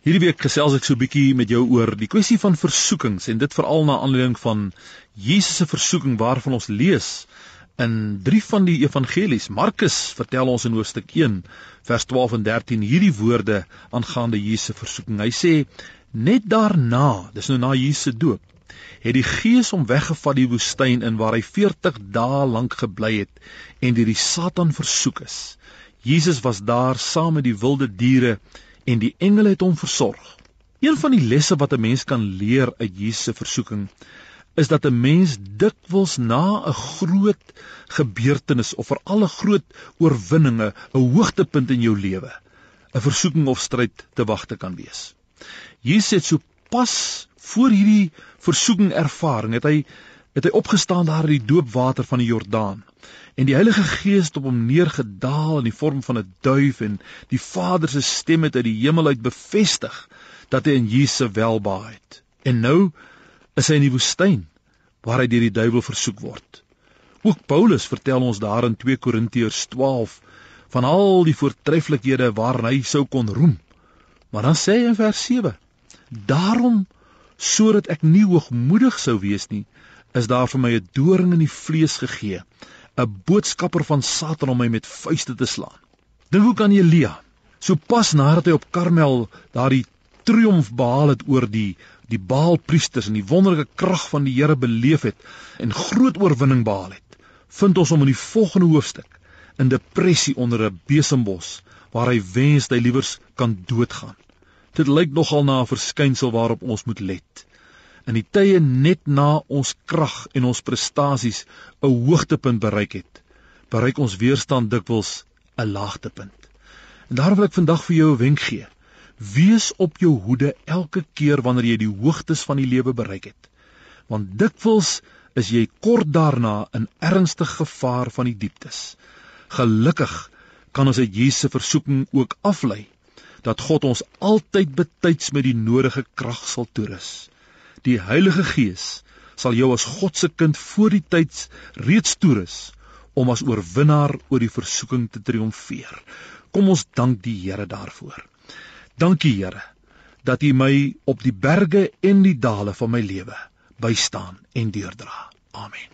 Hierdie week gesels ek so 'n bietjie met jou oor die kwessie van versoekings en dit veral na aanleiding van Jesus se versoeking waarvan ons lees in drie van die evangelies. Markus vertel ons in hoofstuk 1 vers 12 en 13 hierdie woorde aangaande Jesus se versoeking. Hy sê net daarna, dis nou na Jesus se doop, het die Gees hom weggevat die woestyn in waar hy 40 dae lank gebly het en deur die Satan versoek is. Jesus was daar saam met die wilde diere en die engele het hom versorg. Een van die lesse wat 'n mens kan leer uit Jesus se versoeking is dat 'n mens dikwels na 'n groot gebeurtenis of vir alle groot oorwinninge, 'n hoogtepunt in jou lewe, 'n versoeking of stryd te wagte kan wees. Jesus het so pas voor hierdie versoeking ervaring, het hy het hy opgestaan daar in die doopwater van die Jordaan en die Heilige Gees het op hom neergedaal in die vorm van 'n duif en die Vader se stem het uit die hemel uit bevestig dat hy in Jesus welbehaag het. En nou is hy in die woestyn waar hy deur die duiwel versoek word. Ook Paulus vertel ons daar in 2 Korintiërs 12 van al die voortreffelikhede waarna hy sou kon roem. Maar dan sê hy in vers 7: Daarom sodat ek nie hoogmoedig sou wees nie, is daar vir my 'n doring in die vlees gegee, 'n boodskapper van Satan om my met vuiste te slaan. Dink hoe kan Elia, so pas nadat hy op Karmel daardie triomf behaal het oor die die Baalpriesters en die wonderlike krag van die Here beleef het en groot oorwinning behaal het, vind ons hom in die volgende hoofstuk in depressie onder 'n besembos waar hy wens hy liewers kan doodgaan. Dit lyk nogal na 'n verskynsel waarop ons moet let in die tye net na ons krag en ons prestasies 'n hoogtepunt bereik het, bereik ons weerstand dikwels 'n laagtepunt. En daarom wil ek vandag vir jou 'n wenk gee. Wees op jou hoede elke keer wanneer jy die hoogtes van die lewe bereik het. Want dikwels is jy kort daarna in ernstige gevaar van die dieptes. Gelukkig kan ons uit Jesus se versoeking ook aflei dat God ons altyd betyds met die nodige krag sal toerus. Die Heilige Gees sal jou as God se kind voor die tyd reeds toerus om as oorwinnaar oor die versoeking te triomfeer. Kom ons dank die Here daarvoor. Dankie Here dat U my op die berge en die dale van my lewe bystaan en deurdra. Amen.